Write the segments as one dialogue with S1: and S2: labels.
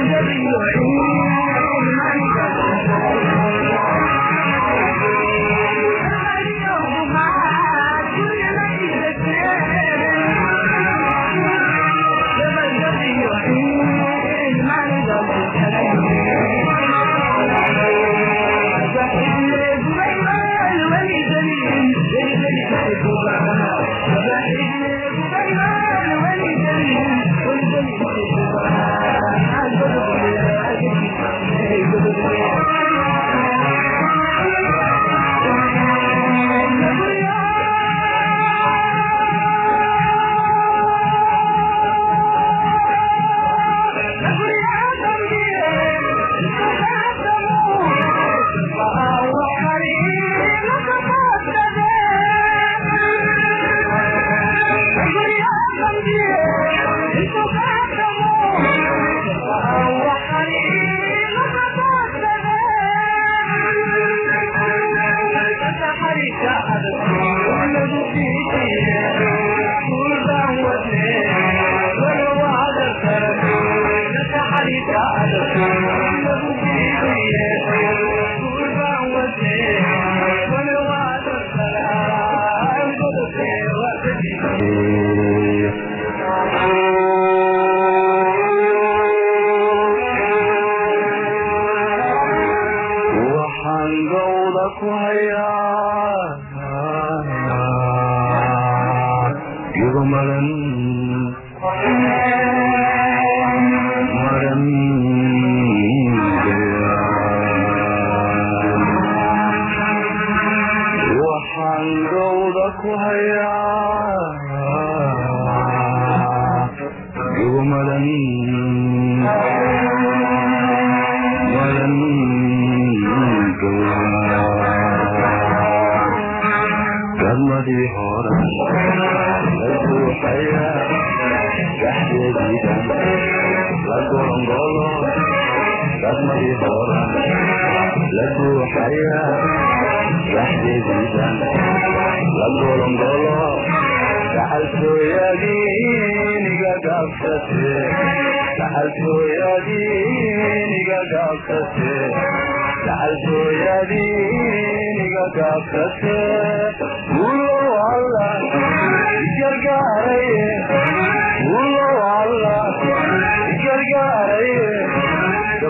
S1: الذي يحيي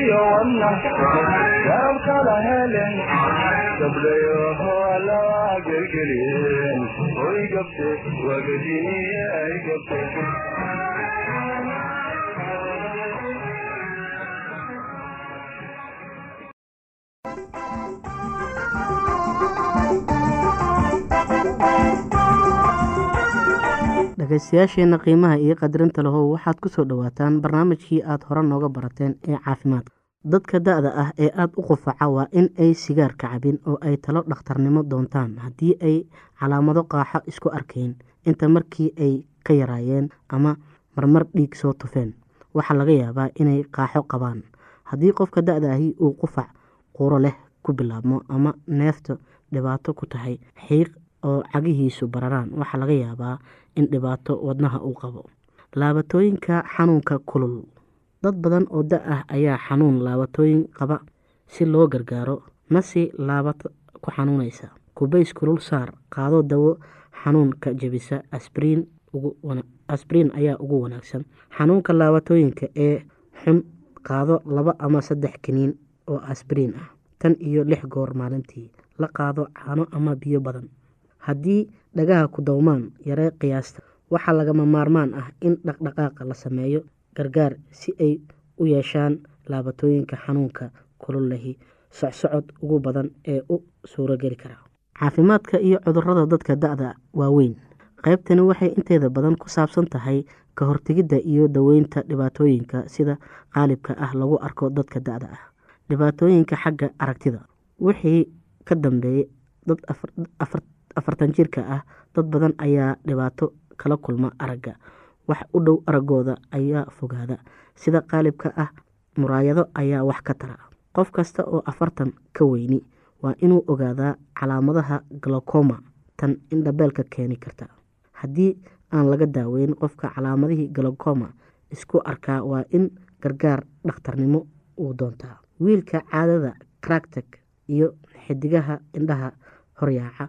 S2: iyo wadnan garabkada helen gabdhayoho alla waa gelgeliyeen oy gabte wagadiniye ay gabte
S3: Thank you dhegeystayaasheena qiimaha iyo qadarinta lahow waxaad ku soo dhowaataan barnaamijkii aad hore nooga barateen ee caafimaadka. Dadka da-da ah ee aada u qufaca waa in ay sigaarka cabin oo ay talo dhakhtarnimo doontaan haddii ay calaamado qaaxo isku arkayn inta markii ay ka yaraayeen ama marmar dhiig soo tufeen waxaa laga yaabaa inay qaaxo qabaan. Haddii qofka da-da ahi uu qufac quro leh ku bilaabmo ama neefta dhibaato ku tahay xiiq oo cagihiisu bararaan waxaa laga yaabaa in dhibaato wadnaha uu qabo. Laabatooyinka xanuunka kulul. Dad badan oo da ah ayaa xanuun laabatooyin qaba si loo gargaaro nasi laabad ku xanuunaysa. Kubays kulul saar qaado dawo xanuunka jebisa asbriin ayaa ugu wanaagsan. Xanuunka laabatooyinka ee xun qaado laba ama saddex kiniin oo asbriin ah tan iyo lix goor maalintii. La qaado caano ama biyo badan. Haddii dhagaha ku dowmaan yaree qiyaasta. Waxaa lagama maarmaan ah in dhaqdhaqaaqa la sameeyo gargaar si ay u yeeshaan laabatooyinka xanuunka kululahi socsocod ugu badan ee u suurogeli kara. Caafimaadka iyo cudurrada dadka da-da waaweyn qaybtani waxay inteeda badan ku saabsan tahay ka hortegidda iyo daweynta dhibaatooyinka sida qaalibka ah lagu arko dadka da-da ah dhibaatooyinka xagga aragtida. Wixii ka dambeeyey dad afartan jirka ah dad badan ayaa dhibaato kala kulma aragga. Wax u dhow araggooda ayaa fogaada. Sida qaalibka ah muraayado ayaa wax ka tara. Qof kasta oo afartan ka weyni waa inuu ogaadaa calaamadaha galokoma tan indhabeelka keeni karta. Haddii aan laga daaweyn qofka calaamadihii galokoma isku arkaa waa in gargaar dhakhtarnimo uu doontaa. Wiilka caadada cractek iyo xidigaha indhaha horyaaca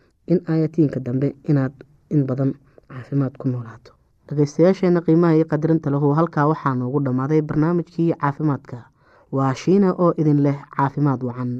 S3: in aayatiinka dambe inaad in badan caafimaad ku noolaato. Dhageystayaasheena qiimaha iyo qadarinta lahu halkaa waxaa noogu dhammaaday barnaamijkii caafimaadka. Waa shiina oo idin leh caafimaad wacan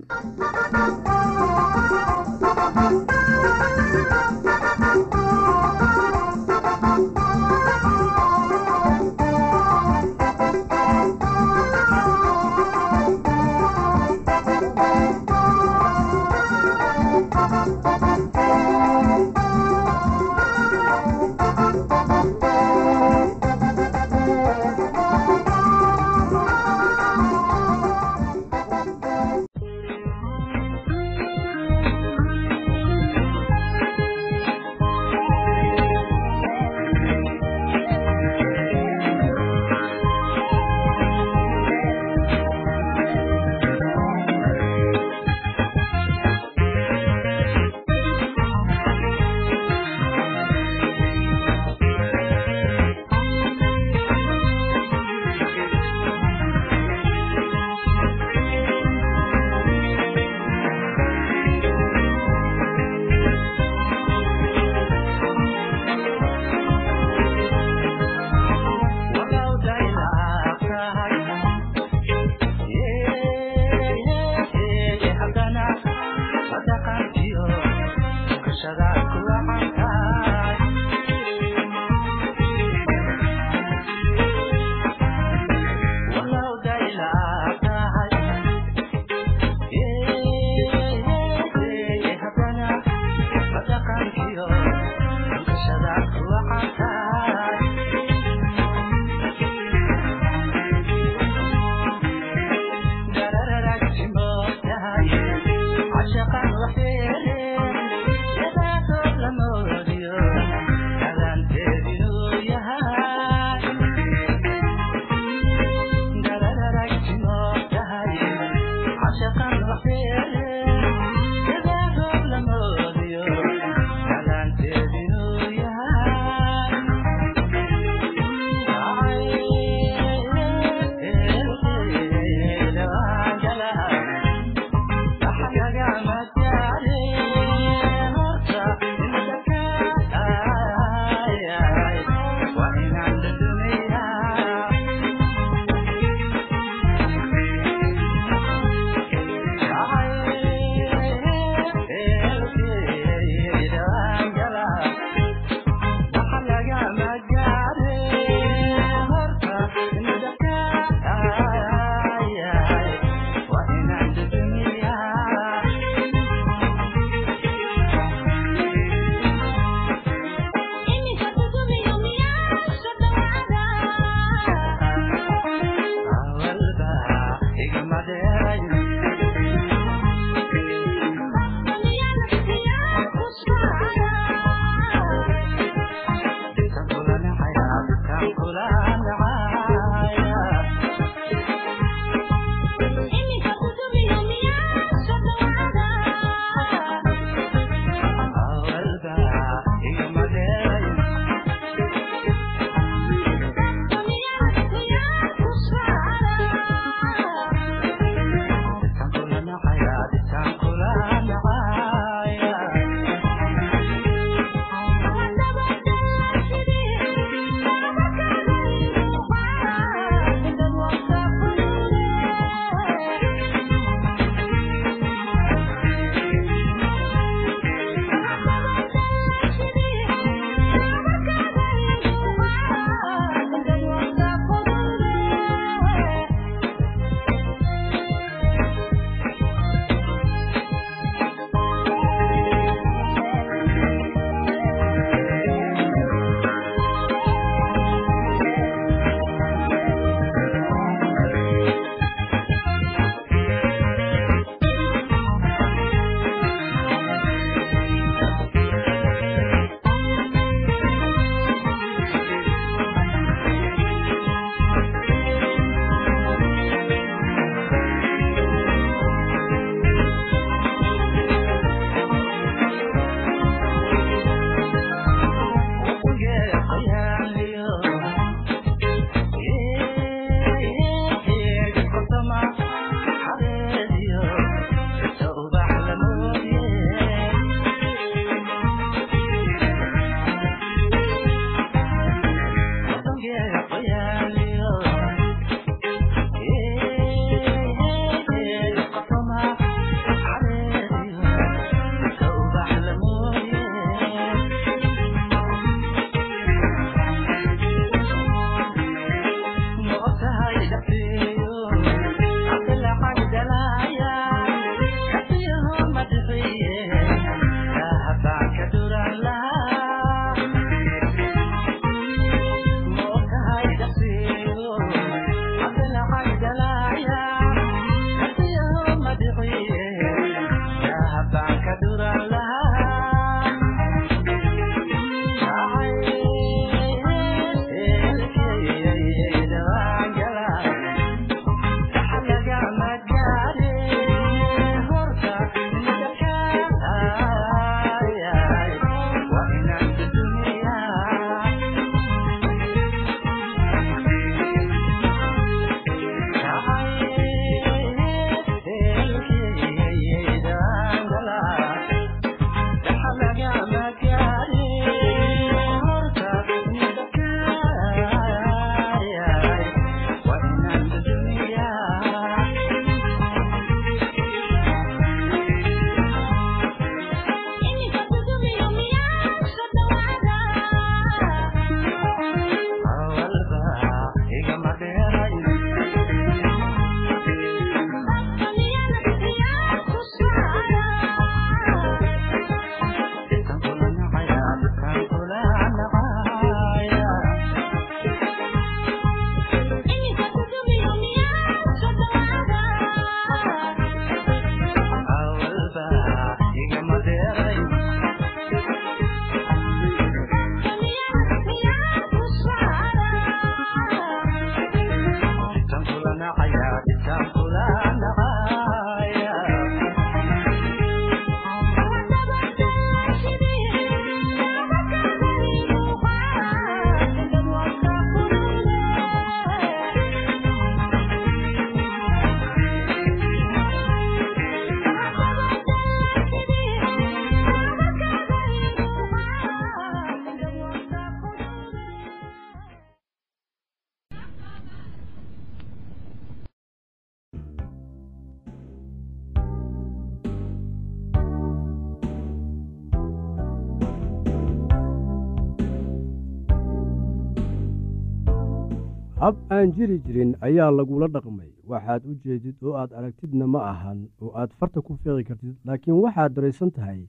S4: aan jiri jirin ayaa lagula dhaqmay. Waxaad u jeedid oo aad aragtidna ma ahan oo aad farta ku fiiqi kartid laakiin waxaad daraysan tahay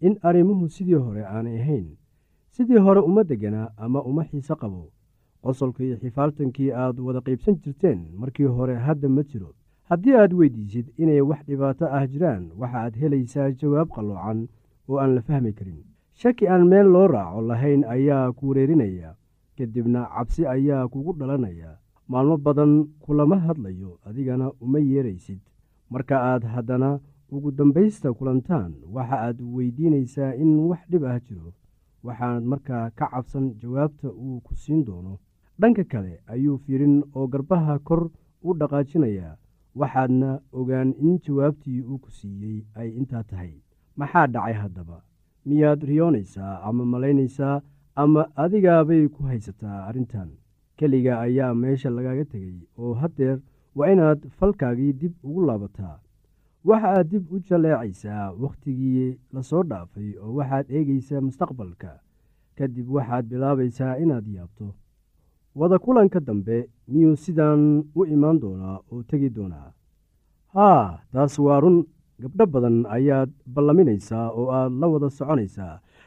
S4: in arrimuhu sidii hore aanay ahayn. Sidii hore uma deganaa ama uma xiise qabo. Qosolka iyo xifaaltankii aad wada qaybsan jirteen markii hore hadda ma jiro. Haddii aad weydiisid inay wax dhibaato ah jiraan waxaad helaysaa jawaab qalloocan oo aan la fahmi karin. Shaki aan meel loo raaco lahayn ayaa ku wareerinaya kadibna cabsi ayaa kugu dhalanaya maalmo badan kulama hadlayo adigana uma yeeraysid. Marka aad haddana ugu dambaysta kulantaan waxa aad weydiinaysaa in wax dhib ah jiro. Waxaanad markaa ka cabsan jawaabta uu ku siin doono. Dhanka kale ayuu fiirin oo garbaha kor u dhaqaajinayaa. Waxaadna ogaan in jawaabtii uu ku siiyey ay intaa tahay. Maxaa dhacay haddaba? Miyaad riyoonaysaa ama malaynaysaa ama adigaabay ku haysataa arrintan keliga ayaa meesha lagaaga tegey oo haddeer waa inaad falkaagii dib ugu laabataa. Waxa aad dib u jaleecaysaa wakhtigii la soo dhaafay oo waxaad eegaysaa mustaqbalka. Kadib waxaad bilaabaysaa inaad yaabto. Wada kulanka dambe miyuu sidaan u imaan doonaa oo tegi doonaa? Haa taas waa run. Gabdho badan ayaad ballaminaysaa oo aad la wada soconaysaa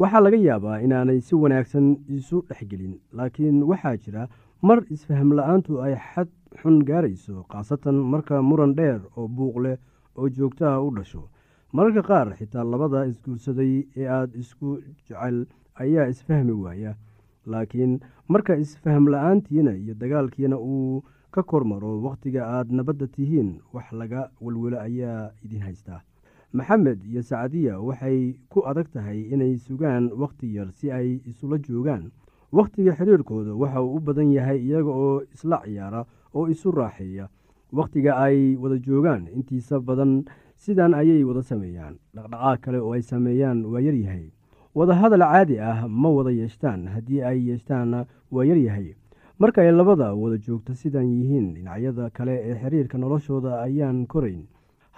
S4: waxaa laga yaabaa inaanay si wanaagsan isu dhexgelin laakiin waxaa jira mar isfaham la'aantu ay xad xun gaarayso khaasatan marka muran dheer oo buuq leh oo joogtaha u dhasho. Mararka qaar xitaa labada isguursaday ee aada isku jecel ayaa isfahmi waaya laakiin marka isfaham la'aantiina iyo dagaalkiina uu ka kormaro wakhtiga aad nabadda tihiin wax laga welwelo ayaa idin haystaa maxamed iyo sacdiya waxay ku adag tahay inay sugaan wakhti yar si ay isula joogaan. Wakhtiga xiriirkooda waxa uu u badan yahay iyaga oo isla ciyaara oo isu raaxeeya. Wakhtiga ay wada joogaan intiisa badan sidan ayay wada sameeyaan. Dhaqdhaqaaq kale oo ay sameeyaan waa yaryahay wadahadal caadi ah ma wada yeeshtaan haddii ay yeeshtaanna waa yaryahay marka ay labada wada joogto sidan yihiin dhinacyada kale ee xiriirka noloshooda ayaan korayn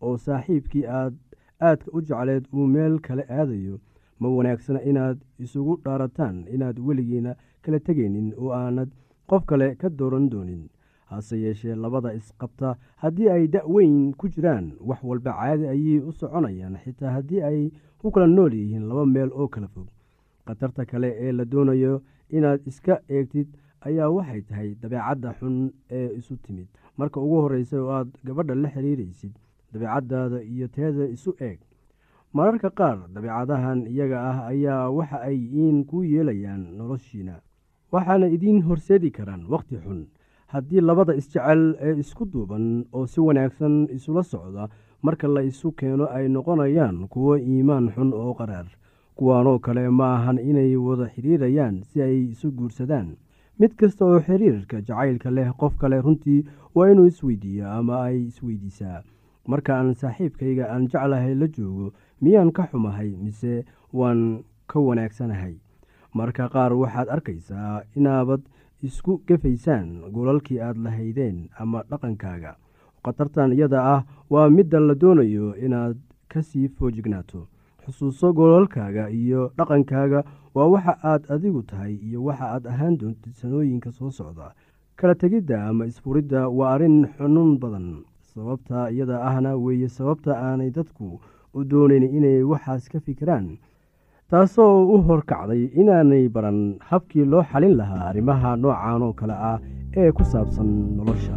S4: oo saaxiibkii aad aadka u jecleed uu meel kale aadayo ma wanaagsana inaad isugu dhaarataan inaad weligiina kala tegaynin oo aanad qof kale ka dooran doonin. Hase yeeshee labada isqabta haddii ay da-weyn ku jiraan wax walba caadi ayay u soconayaan xitaa haddii ay ku kala nool yihiin laba meel oo kala fog. Khatarta kale ee la doonayo inaad iska eegtid ayaa waxay tahay dabeecadda xun ee isu timid. Marka ugu horreysa oo aad gabadha la xiriiraysid dabeecaddaada iyo teeda isu eeg. Mararka qaar dabeecadahan iyaga ah ayaa waxa ay iin ku yeelayaan noloshiina waxaana idiin horseedi karaan wakhti xun. Haddii labada isjecel ee isku duuban oo si wanaagsan isula socda marka la isu keeno ay noqonayaan kuwo iimaan xun oo qaraar kuwaanoo kale ma ahan inay wada xidhiirayaan si ay isu guursadaan. Mid kasta oo xiriirka jacaylka leh qof kale runtii waa inuu isweydiiyaa ama ay isweydiisaa marka aan saaxiibkayga aan jeclahay la joogo miyaan ka xumahay mise waan ka wanaagsanahay? Marka qaar waxaad arkaysaa inaabad isku gefaysaan golalkii aad lahaydeen ama dhaqankaaga. Khatartan iyada ah waa midda la doonayo inaad ka sii foojignaato xusuuso golalkaaga iyo dhaqankaaga waa waxa aad adigu tahay iyo waxa aad ahaan doontid sanooyinka soo socda. Kala tegidda ama isfuridda waa arrin xunun badan sababta iyada ahna weeye sababta aanay dadku u doonayn inay waxaas ka fikiraan. Taasoo u horkacday inaanay baran habkii loo xalin lahaa arrimaha noocan oo kale ah ee ku saabsan nolosha